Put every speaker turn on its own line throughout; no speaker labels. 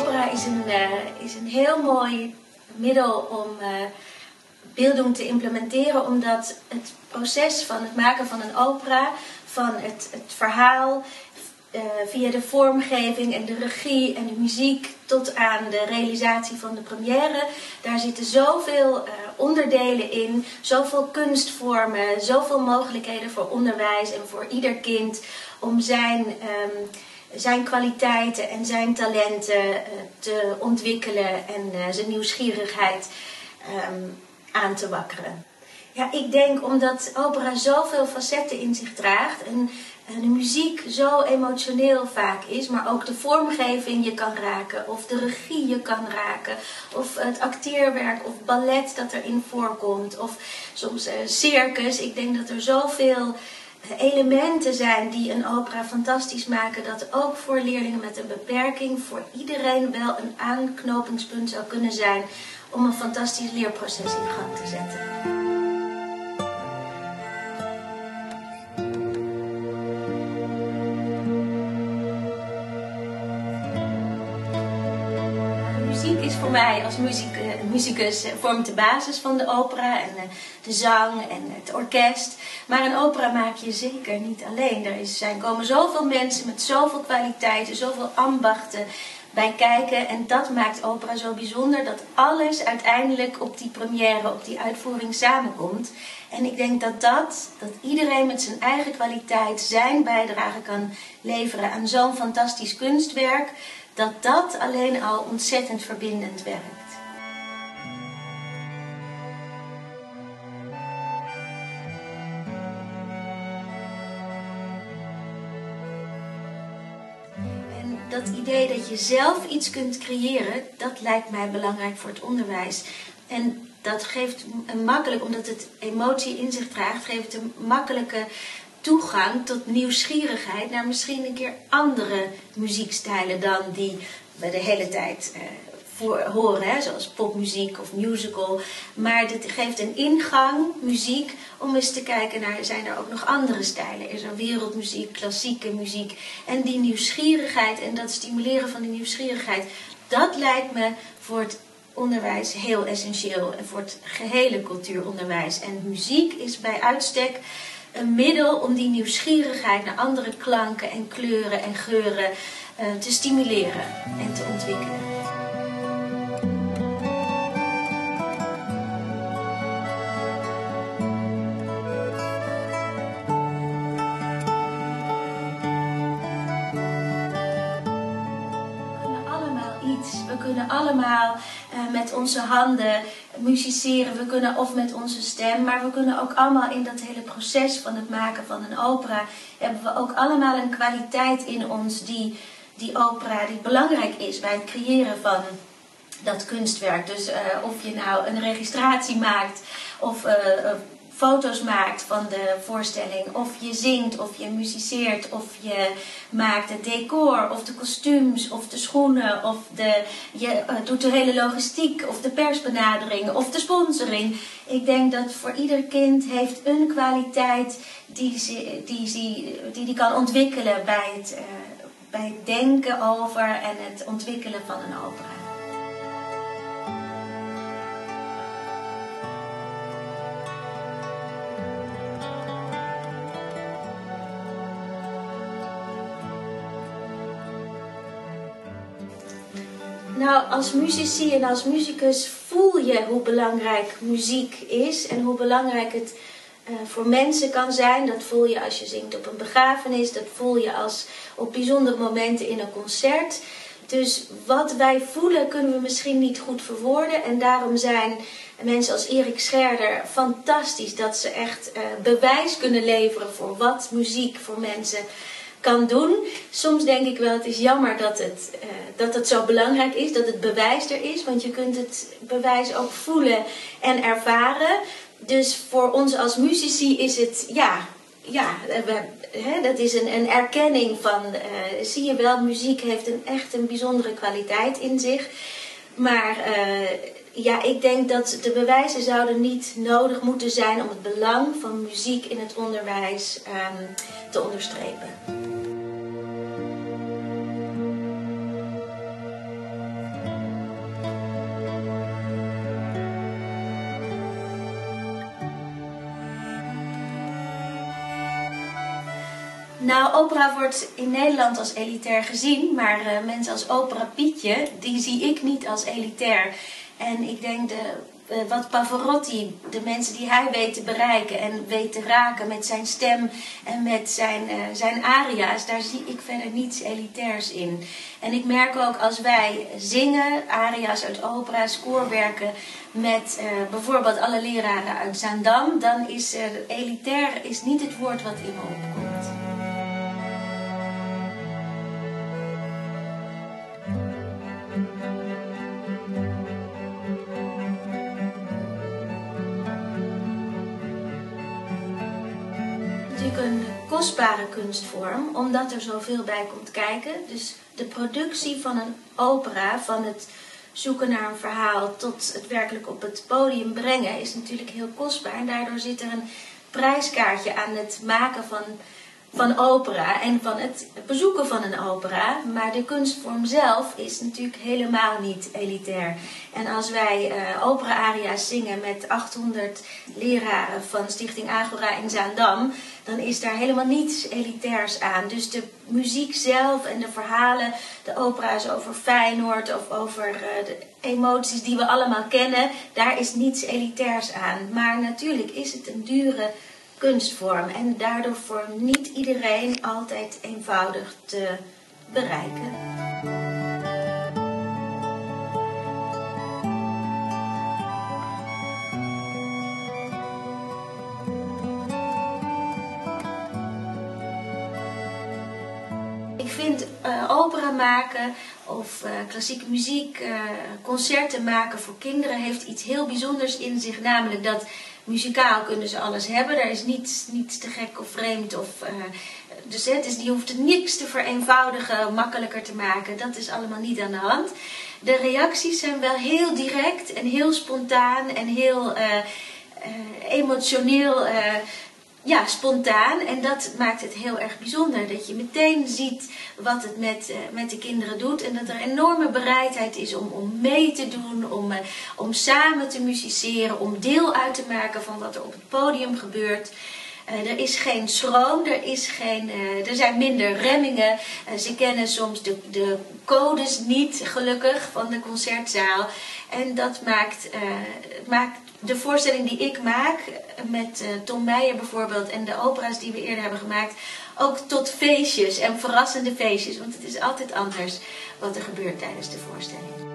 Opera is een, uh, is een heel mooi middel om uh, te implementeren, omdat het proces van het maken van een opera, van het, het verhaal, uh, via de vormgeving en de regie en de muziek tot aan de realisatie van de première, daar zitten zoveel onderdelen in, zoveel kunstvormen, zoveel mogelijkheden voor onderwijs en voor ieder kind om zijn. Um, zijn kwaliteiten en zijn talenten uh, te ontwikkelen en uh, zijn nieuwsgierigheid um, aan te wakkeren. Ja, ik denk omdat opera zoveel facetten in zich draagt en, de muziek zo emotioneel vaak is, maar ook de vormgeving je kan raken, of de regie je kan raken, of het acteerwerk of ballet dat erin voorkomt, of soms uh, circus. Ik denk dat er zoveel elementen zijn die een opera fantastisch maken, dat ook voor leerlingen met een beperking voor iedereen wel een aanknopingspunt zou kunnen zijn om een fantastisch leerproces in gang te zetten. Is voor mij als muziek, uh, muzikus uh, vormt de basis van de opera en uh, de zang en het orkest. Maar een opera maak je zeker niet alleen. Er zijn komen zoveel mensen met zoveel kwaliteiten, zoveel ambachten bij kijken. En dat maakt opera zo bijzonder dat alles uiteindelijk op die première, op die uitvoering samenkomt. En ik denk dat dat, dat iedereen met zijn eigen kwaliteit zijn bijdrage kan leveren aan zo'n fantastisch kunstwerk dat dat alleen al ontzettend verbindend werkt. En dat idee dat je zelf iets kunt creëren, dat lijkt mij belangrijk voor het onderwijs. En dat geeft een makkelijk, omdat het emotie in zich draagt, geeft een makkelijke toegang tot nieuwsgierigheid naar misschien een keer andere muziekstijlen dan die we de hele tijd voor, horen, hè, zoals popmuziek of musical. Maar dit geeft een ingang, muziek, om eens te kijken naar, zijn er ook nog andere stijlen? Is er wereldmuziek, klassieke muziek? En die nieuwsgierigheid en dat stimuleren van die nieuwsgierigheid, dat lijkt me voor het onderwijs heel essentieel en voor het gehele cultuuronderwijs. En muziek is bij uitstek een middel om die nieuwsgierigheid naar andere klanken en kleuren en geuren uh, te stimuleren en te ontwikkelen. Met onze handen musiceren. We kunnen of met onze stem, maar we kunnen ook allemaal in dat hele proces van het maken van een opera hebben we ook allemaal een kwaliteit in ons die die opera die belangrijk is bij het creëren van dat kunstwerk. Dus uh, of je nou een registratie maakt of uh, foto's maakt van de voorstelling, of je zingt, of je muziceert, of je maakt het decor, of de kostuums, of de schoenen, of de, je uh, doet de hele logistiek, of de persbenadering, of de sponsoring. Ik denk dat voor ieder kind heeft een kwaliteit die ze, die, die, die, die kan ontwikkelen bij het, uh, bij het denken over en het ontwikkelen van een opera. Als muzici en als muzikus voel je hoe belangrijk muziek is en hoe belangrijk het uh, voor mensen kan zijn. Dat voel je als je zingt op een begrafenis, dat voel je als op bijzondere momenten in een concert. Dus wat wij voelen kunnen we misschien niet goed verwoorden. En daarom zijn mensen als Erik Scherder fantastisch dat ze echt uh, bewijs kunnen leveren voor wat muziek voor mensen kan doen. Soms denk ik wel, het is jammer dat het, uh, dat zo belangrijk is, dat het bewijs er is. Want je kunt het bewijs ook voelen en ervaren. Dus voor ons als muzici is het, ja, ja we, hè, dat is een, een erkenning van, uh, zie je wel, muziek heeft een, echt een bijzondere kwaliteit in zich. Maar ja, ik denk dat de bewijzen zouden niet nodig moeten zijn om het belang van muziek in het onderwijs um, te onderstrepen. Opera wordt in Nederland als elitair gezien, maar uh, mensen als opera Pietje, die zie ik niet als elitair. En ik denk de, uh, wat Pavarotti, de mensen die hij weet te bereiken en weet te raken met zijn stem en met zijn, uh, zijn aria's, daar zie ik verder niets elitairs in. En ik merk ook als wij zingen, aria's uit opera, scorewerken met bijvoorbeeld alle leraren uit Zaandam, dan is elitair is niet het woord wat in me opkomt. Een kostbare kunstvorm, omdat er zoveel bij komt kijken. Dus de productie van een opera, van het zoeken naar een verhaal tot het werkelijk op het podium brengen, is natuurlijk heel kostbaar. En daardoor zit er een prijskaartje aan het maken van van opera en van het bezoeken van een opera. Maar de kunstvorm zelf is natuurlijk helemaal niet elitair. En als wij uh, opera-aria's zingen met 800 leraren van Stichting Agora in Zaandam, dan is daar helemaal niets elitairs aan. Dus de muziek zelf en de verhalen, de opera's over Feyenoord of over uh, de emoties die we allemaal kennen, daar is niets elitairs aan. Maar natuurlijk is het een dure kunstvorm en daardoor voor niet iedereen altijd eenvoudig te bereiken. Ik vind uh, opera maken of uh, klassieke muziek, uh, concerten maken voor kinderen heeft iets heel bijzonders in zich, namelijk dat muzikaal kunnen ze alles hebben. Daar is niets, niets te gek of vreemd. Of, uh, dus het is, die hoeft het niks te vereenvoudigen, makkelijker te maken. Dat is allemaal niet aan de hand. De reacties zijn wel heel direct en heel spontaan en heel uh, uh, emotioneel ja, spontaan. En dat maakt het heel erg bijzonder. Dat je meteen ziet wat het met, uh, met de kinderen doet. En dat er enorme bereidheid is om, om mee te doen, om, uh, om samen te musiceren, om deel uit te maken van wat er op het podium gebeurt. Uh, er is geen schroom, er, is geen, er zijn minder remmingen. ze kennen soms de, de codes niet, gelukkig, van de concertzaal. En dat maakt, maakt de voorstelling die ik maak met uh, Tom Meijer bijvoorbeeld en de opera's die we eerder hebben gemaakt, ook tot feestjes en verrassende feestjes. Want het is altijd anders wat er gebeurt tijdens de voorstelling.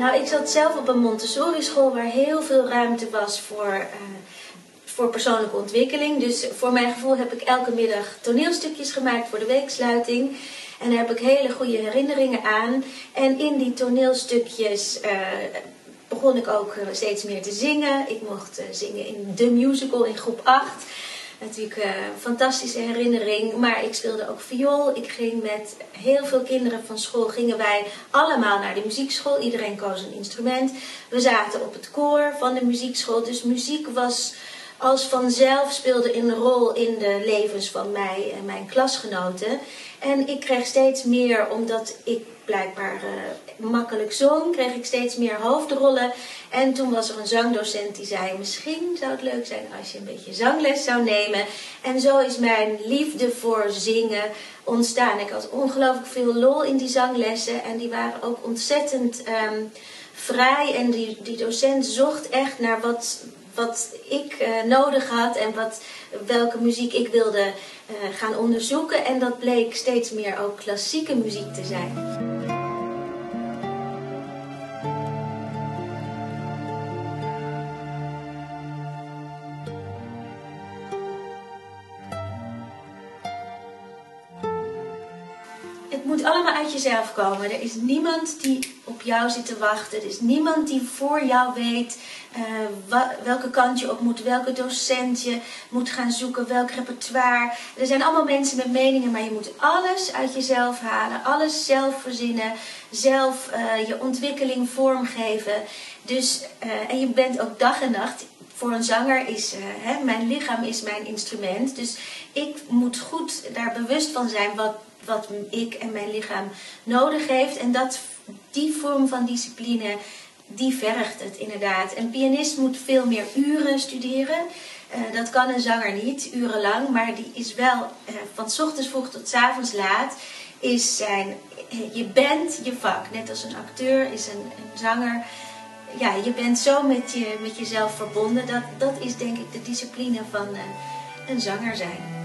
Nou, ik zat zelf op een Montessori school waar heel veel ruimte was voor uh, voor persoonlijke ontwikkeling. Dus voor mijn gevoel heb ik elke middag toneelstukjes gemaakt voor de weeksluiting. En daar heb ik hele goede herinneringen aan. En in die toneelstukjes uh, begon ik ook eh, steeds meer te zingen. Ik mocht zingen in de musical in groep 8. Natuurlijk een fantastische herinnering. Maar ik speelde ook viool. Ik ging met heel veel kinderen van school. Gingen wij allemaal naar de muziekschool. Iedereen koos een instrument. We zaten op het koor van de muziekschool. Dus muziek was als vanzelf speelde een rol in de levens van mij en mijn klasgenoten. En ik kreeg steeds meer, omdat ik blijkbaar uh, makkelijk zong, kreeg ik steeds meer hoofdrollen. En toen was er een zangdocent die zei: Misschien zou het leuk zijn als je een beetje zangles zou nemen. En zo is mijn liefde voor zingen ontstaan. Ik had ongelooflijk veel lol in die zanglessen en die waren ook ontzettend. Um, vrij en die, die docent zocht echt naar wat, wat ik uh, nodig had en wat, welke muziek ik wilde uh, gaan onderzoeken. En dat bleek steeds meer ook klassieke muziek te zijn. Het moet allemaal uit jezelf komen. Er is niemand die op jou zit te wachten. Er is niemand die voor jou weet uh, welke kant je op moet, welke docent je moet gaan zoeken, welk repertoire. Er zijn allemaal mensen met meningen, maar je moet alles uit jezelf halen, alles zelf verzinnen, zelf uh, je ontwikkeling vormgeven. Dus, uh, en je bent ook dag en nacht. Voor een zanger is hè, mijn lichaam is mijn instrument. Dus ik moet goed daar bewust van zijn wat wat ik en mijn lichaam nodig heeft. En dat, die vorm van discipline, die vergt het inderdaad. Een pianist moet veel meer uren studeren. Uh, dat kan een zanger niet, urenlang, maar die is wel uh, van s ochtends vroeg tot s avonds laat. Is zijn, uh, je bent je vak, net als een acteur is een, een zanger. Ja, je bent zo met, je, met jezelf verbonden. Dat, dat is denk ik de discipline van een zanger zijn.